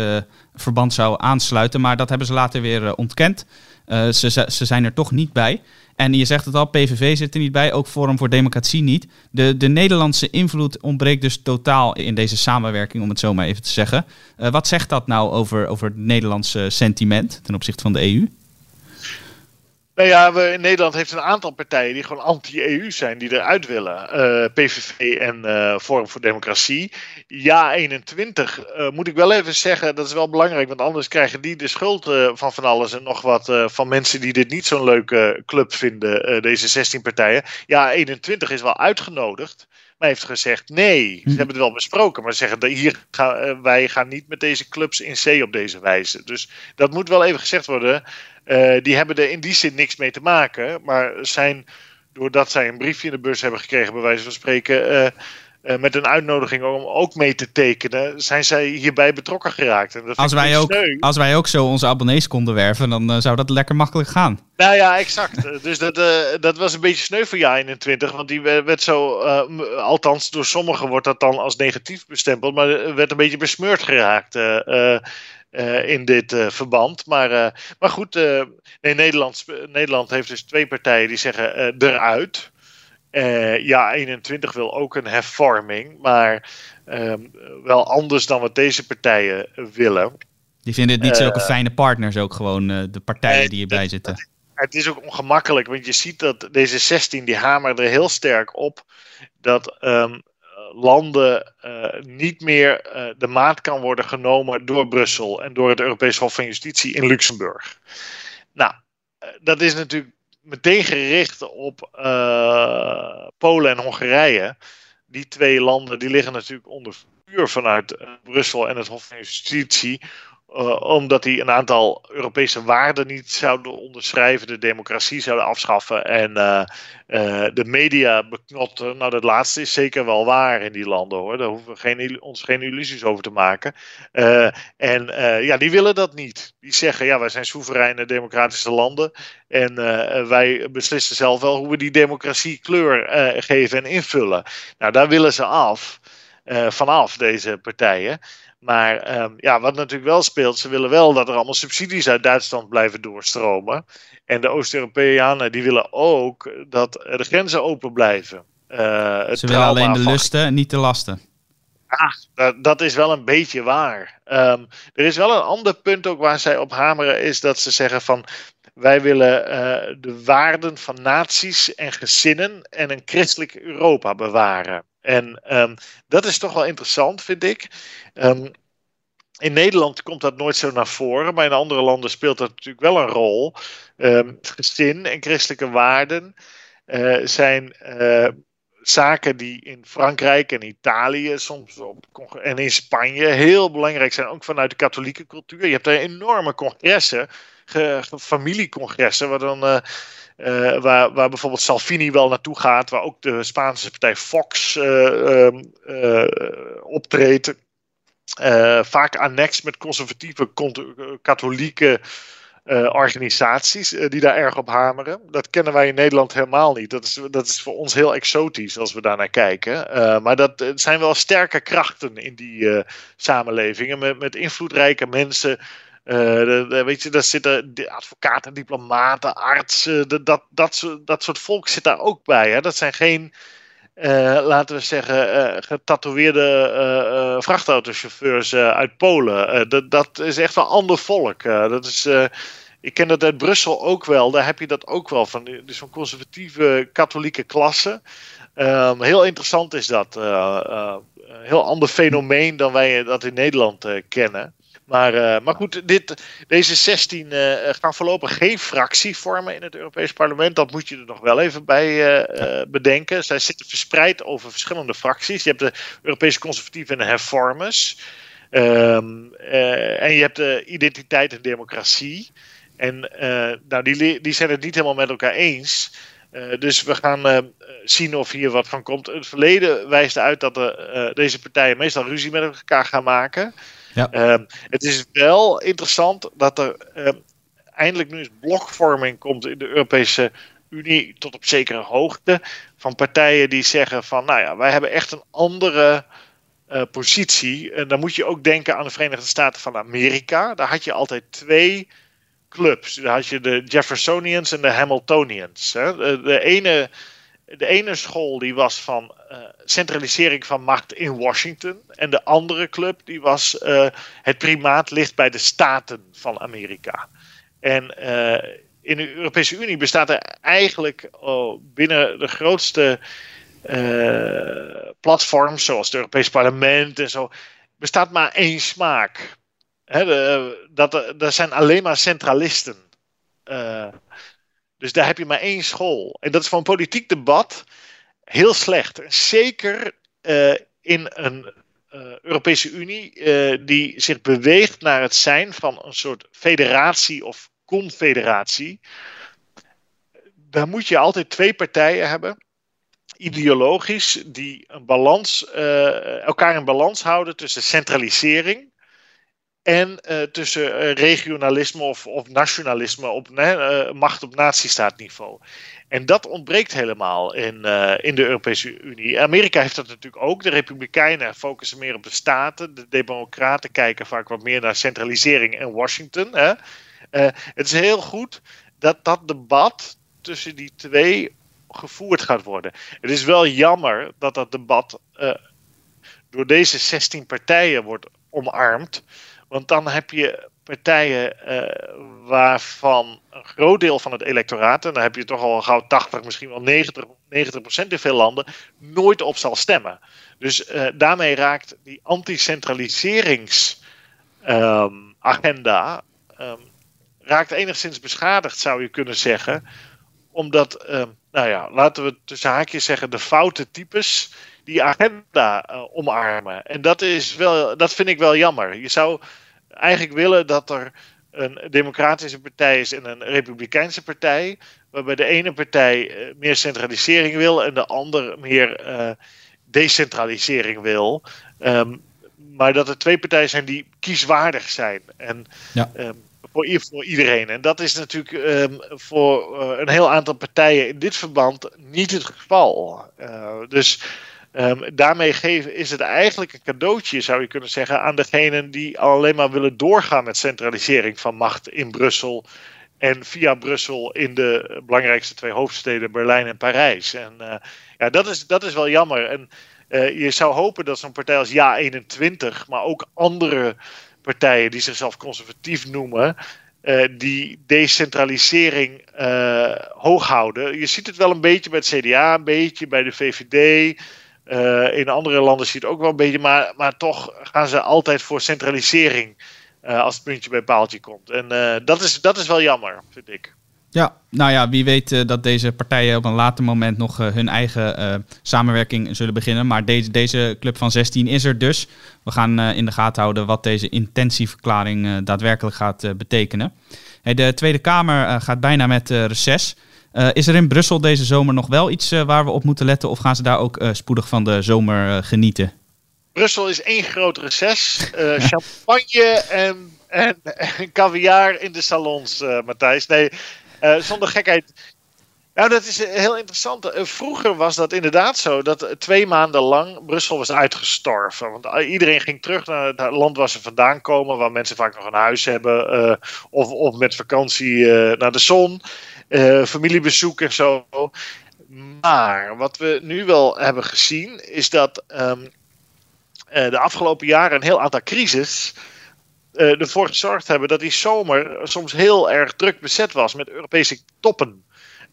verband zou aansluiten. Maar dat hebben ze later weer ontkend. ze, ze zijn er toch niet bij. En je zegt het al, PVV zit er niet bij, ook Forum voor Democratie niet. De, de Nederlandse invloed ontbreekt dus totaal in deze samenwerking, om het zo maar even te zeggen. Wat zegt dat nou over, over het Nederlandse sentiment ten opzichte van de EU? Nou ja, we, in Nederland heeft een aantal partijen die gewoon anti-EU zijn, die eruit willen. Eh, PVV en uh, Forum voor Democratie. Ja, 21 uh, moet ik wel even zeggen, dat is wel belangrijk, want anders krijgen die de schuld van van alles en nog wat van mensen die dit niet zo'n leuke club vinden, deze 16 partijen. Ja, 21 is wel uitgenodigd maar heeft gezegd nee. Ze hm. hebben het wel besproken, maar ze zeggen dat hier gaan, wij gaan niet met deze clubs in zee op deze wijze. Dus dat moet wel even gezegd worden. Uh, die hebben er in die zin niks mee te maken, maar zijn, doordat zij een briefje in de bus hebben gekregen, bij wijze van spreken, uh, met een uitnodiging om ook mee te tekenen, zijn zij hierbij betrokken geraakt. En dat als, wij ook, als wij ook zo onze abonnees konden werven, dan zou dat lekker makkelijk gaan. Nou ja, exact. dus dat, dat was een beetje sneu voor jaar 21, want die werd zo, althans door sommigen wordt dat dan als negatief bestempeld, maar werd een beetje besmeurd geraakt. Uh, in dit uh, verband. Maar, uh, maar goed, nee, Nederland, Nederland heeft dus twee partijen die zeggen eruit. Ja, 21 wil ook een hervorming, maar ehm, wel anders dan wat deze partijen willen. Die vinden het niet zulke fijne partners ook gewoon, de partijen die hierbij zitten. Het is ook ongemakkelijk, want je ziet dat deze 16 die hameren er heel sterk op dat um, landen uh, niet meer uh, de maat kan worden genomen door Brussel en door het Europees Hof van Justitie in Luxemburg. Nou, dat is natuurlijk meteen gericht op Polen en Hongarije. Die twee landen die liggen natuurlijk onder vuur vanuit Brussel en het Hof van Justitie uh, omdat die een aantal Europese waarden niet zouden onderschrijven, de democratie zouden afschaffen en uh, uh, de media beknotten. Nou, dat laatste is zeker wel waar in die landen hoor. Daar hoeven we geen, ons geen illusies over te maken. en ja, die willen dat niet. Die zeggen, ja, wij zijn soevereine democratische landen en wij beslissen zelf wel hoe we die democratie kleur geven en invullen. Nou, daar willen ze af, vanaf deze partijen. Maar um, ja, wat natuurlijk wel speelt, ze willen wel dat er allemaal subsidies uit Duitsland blijven doorstromen. En de Oost-Europeanen die willen ook dat de grenzen open blijven. Uh, ze willen alleen de lusten en niet de lasten. Ah, dat, dat is wel een beetje waar. Um, er is wel een ander punt ook waar zij op hameren, is dat ze zeggen van wij willen uh, de waarden van naties en gezinnen en een christelijk Europa bewaren. En um, dat is toch wel interessant, vind ik. Um, in Nederland komt dat nooit zo naar voren, maar in andere landen speelt dat natuurlijk wel een rol. Um, gezin en christelijke waarden uh, zijn uh, zaken die in Frankrijk en Italië soms op, en in Spanje heel belangrijk zijn, ook vanuit de katholieke cultuur. Je hebt daar enorme congressen, familiecongressen, waar dan. Uh, uh, waar, waar bijvoorbeeld Salvini wel naartoe gaat, waar ook de Spaanse partij Fox uh, uh, optreedt. vaak annex met conservatieve katholieke organisaties die daar erg op hameren. Dat kennen wij in Nederland helemaal niet. Dat is, dat is voor ons heel exotisch als we daar naar kijken. maar dat zijn wel sterke krachten in die samenlevingen met, met invloedrijke mensen weet je, daar zitten advocaten, diplomaten, artsen, dat, dat, dat, dat soort volk zit daar ook bij. Hè? Dat zijn geen, uh, laten we zeggen, uh, getatoeëerde vrachtautochauffeurs uit Polen. dat, dat is echt een ander volk. dat is, ik ken dat uit Brussel ook wel. Daar heb je dat ook wel van. Dus zo'n conservatieve katholieke klasse. Um, heel interessant is dat. heel ander fenomeen dan wij dat in Nederland kennen. Maar, uh, maar goed, dit, deze 16 uh, gaan voorlopig geen fractie vormen in het Europees Parlement. Dat moet je er nog wel even bij uh, bedenken. Zij zitten verspreid over verschillende fracties. Je hebt de Europese Conservatieven en Hervormers. Um, en je hebt de Identiteit en Democratie. En nou, die, die zijn het niet helemaal met elkaar eens. dus we gaan zien of hier wat van komt. Het verleden wijst uit dat de, deze partijen meestal ruzie met elkaar gaan maken. Ja. Ehm, het is wel interessant dat er ehm, eindelijk nu eens blokvorming komt in de Europese Unie tot op zekere hoogte. Van partijen die zeggen van, nou ja, wij hebben echt een andere uh, positie. En dan moet je ook denken aan de Verenigde Staten van Amerika. Daar had je altijd twee clubs. Daar had je de Jeffersonians en de Hamiltonians. Hè. De, ene, de ene school die was van uh, centralisering van macht in Washington. En de andere club die was uh, het primaat ligt bij de staten van Amerika. En in de Europese Unie bestaat er eigenlijk oh, binnen de grootste platforms, zoals het Europees Parlement en zo, bestaat maar één smaak. Dat, er zijn alleen maar centralisten. Dus daar heb je maar één school. En dat is een politiek debat heel slecht. Zeker uh, in een Europese Unie die zich beweegt naar het zijn van een soort federatie of confederatie. Daar moet je altijd twee partijen hebben ideologisch die een balans, elkaar in balans houden tussen centralisering en uh, tussen uh, regionalisme of, of, nationalisme op macht op natiestaatniveau. En dat ontbreekt helemaal in, in de Europese Unie. Amerika heeft dat natuurlijk ook. De Republikeinen focussen meer op de staten. De Democraten kijken vaak wat meer naar centralisering en Washington. Hè. het is heel goed dat dat debat tussen die twee gevoerd gaat worden. Het is wel jammer dat dat debat door deze 16 partijen wordt omarmd. Want dan heb je partijen uh, waarvan een groot deel van het electoraat, en dan heb je toch al gauw 80, misschien wel 90, 90 procent in veel landen, nooit op zal stemmen. Dus uh, daarmee raakt die anti-centraliseringsagenda um, raakt enigszins beschadigd, zou je kunnen zeggen omdat, uh, nou ja, laten we tussen haakjes zeggen, de foute types die agenda uh, omarmen. En dat, is wel, dat vind ik wel jammer. Je zou eigenlijk willen dat er een democratische partij is en een republikeinse partij. Waarbij de ene partij uh, meer centralisering wil en de andere meer decentralisering wil. Um, maar dat er twee partijen zijn die kieswaardig zijn. En ja. um, voor, voor iedereen. En dat is natuurlijk um, voor uh, een heel aantal partijen in dit verband niet het geval. Uh, dus um, daarmee geven, is het eigenlijk een cadeautje, zou je kunnen zeggen, aan degenen die alleen maar willen doorgaan met centralisering van macht in Brussel. En via Brussel in de belangrijkste twee hoofdsteden, Berlijn en Parijs. En uh, ja, dat is, dat is wel jammer. En je zou hopen dat zo'n partij als Ja21, maar ook andere partijen die zichzelf conservatief noemen, uh, die decentralisering hoog houden. Je ziet het wel een beetje bij het CDA, een beetje bij de VVD. Eh, in andere landen zie je het ook wel een beetje, maar, maar toch gaan ze altijd voor centralisering als het puntje bij paaltje komt. En dat, is, dat is wel jammer, vind ik. Ja, nou ja, wie weet dat deze partijen op een later moment nog hun eigen samenwerking zullen beginnen. Maar deze, deze club van 16 is er dus. We gaan in de gaten houden wat deze intentieverklaring daadwerkelijk gaat betekenen. De Tweede Kamer gaat bijna met reces. Is er in Brussel deze zomer nog wel iets waar we op moeten letten? Of gaan ze daar ook spoedig van de zomer genieten? Brussel is één groot reces. *laughs* champagne en, en, en caviar in de salons, Matthijs. Nee, zonder gekheid. Nou, dat is heel interessant. Eh, vroeger was dat inderdaad zo dat twee maanden lang Brussel was uitgestorven. Want eh, iedereen ging terug naar het land waar ze vandaan komen, waar mensen vaak nog een huis hebben, of, of met vakantie naar de zon, familiebezoek en zo. Maar wat we nu wel hebben gezien, is dat um, de afgelopen jaren een heel aantal crisis uh, ervoor gezorgd hebben dat die zomer soms heel erg druk bezet was met Europese toppen.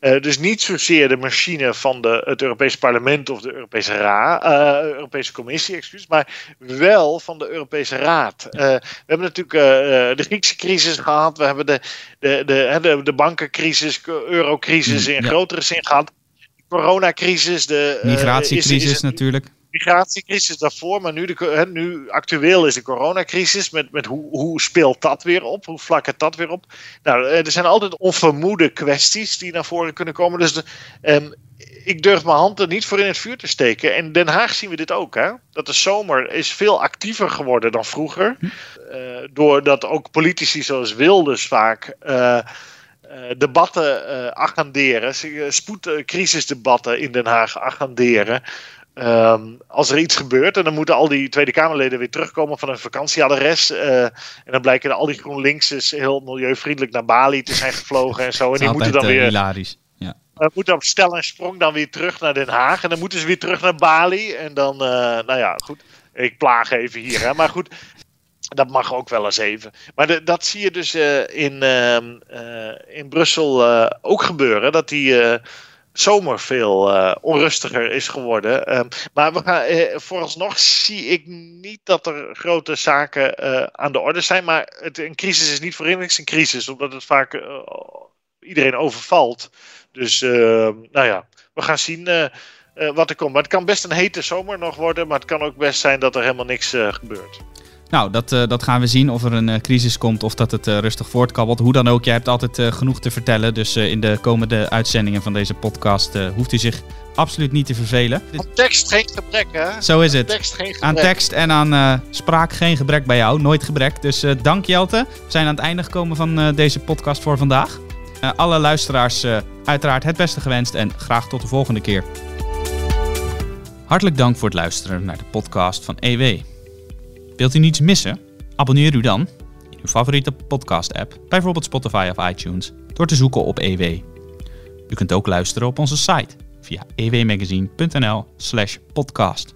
Uh, dus niet zozeer de machine van de, het Europese parlement of de Europese, Raad, uh, Europese Commissie, excuus, maar wel van de Europese Raad. Uh, we hebben natuurlijk de Griekse crisis gehad, we hebben de, de, de, de, de bankencrisis, eurocrisis in grotere zin gehad. De coronacrisis, de migratiecrisis is, natuurlijk migratiecrisis daarvoor, maar nu, de, nu actueel is de coronacrisis. Met, met hoe, hoe speelt dat weer op? Hoe vlakt dat weer op? Nou, eh, er zijn altijd onvermoede kwesties die naar voren kunnen komen. Dus de, um, ik durf mijn hand er niet voor in het vuur te steken. En in Den Haag zien we dit ook. Hè? Dat de zomer is veel actiever geworden dan vroeger. Uh, doordat ook politici zoals Wilders vaak. Uh, debatten agenderen, spoedcrisisdebatten in Den Haag agenderen. Ehm, als er iets gebeurt en dan moeten al die Tweede Kamerleden weer terugkomen van een vakantieadres. Uh, en dan blijken al die GroenLinksers heel milieuvriendelijk naar Bali te zijn gevlogen en zo. En die moeten dan weer. hilarisch. Ja. Uh, moeten op stel en sprong dan weer terug naar Den Haag. En dan moeten ze weer terug naar Bali. En dan, nou ja, goed. Ik plaag even hier, hè. Maar goed, dat mag ook wel eens even. Maar de, dat zie je dus in, uh, in Brussel ook gebeuren. Dat die zomer veel onrustiger is geworden. Ehm, maar gaan, vooralsnog zie ik niet dat er grote zaken aan de orde zijn. Maar het, een crisis is niet voor niks een crisis, omdat het vaak iedereen overvalt. Dus ehm, nou ja, we gaan zien. wat er komt. Maar het kan best een hete zomer nog worden, maar het kan ook best zijn dat er helemaal niks gebeurt. Nou, dat, uh, dat gaan we zien of er een uh, crisis komt of dat het uh, rustig voortkabbelt. Hoe dan ook, jij hebt altijd genoeg te vertellen. Dus in de komende uitzendingen van deze podcast hoeft u zich absoluut niet te vervelen. Aan tekst geen gebrek, hè? Zo is het. Tekst, geen gebrek. Aan tekst en aan spraak geen gebrek bij jou. Nooit gebrek. Dus dank Jelte. We zijn aan het einde gekomen van deze podcast voor vandaag. alle luisteraars uiteraard het beste gewenst en graag tot de volgende keer. Hartelijk dank voor het luisteren naar de podcast van EW. Wilt u niets missen? Abonneer u dan in uw favoriete podcast-app, bijvoorbeeld Spotify of iTunes, door te zoeken op EW. U kunt ook luisteren op onze site via ewmagazine.nl/podcast.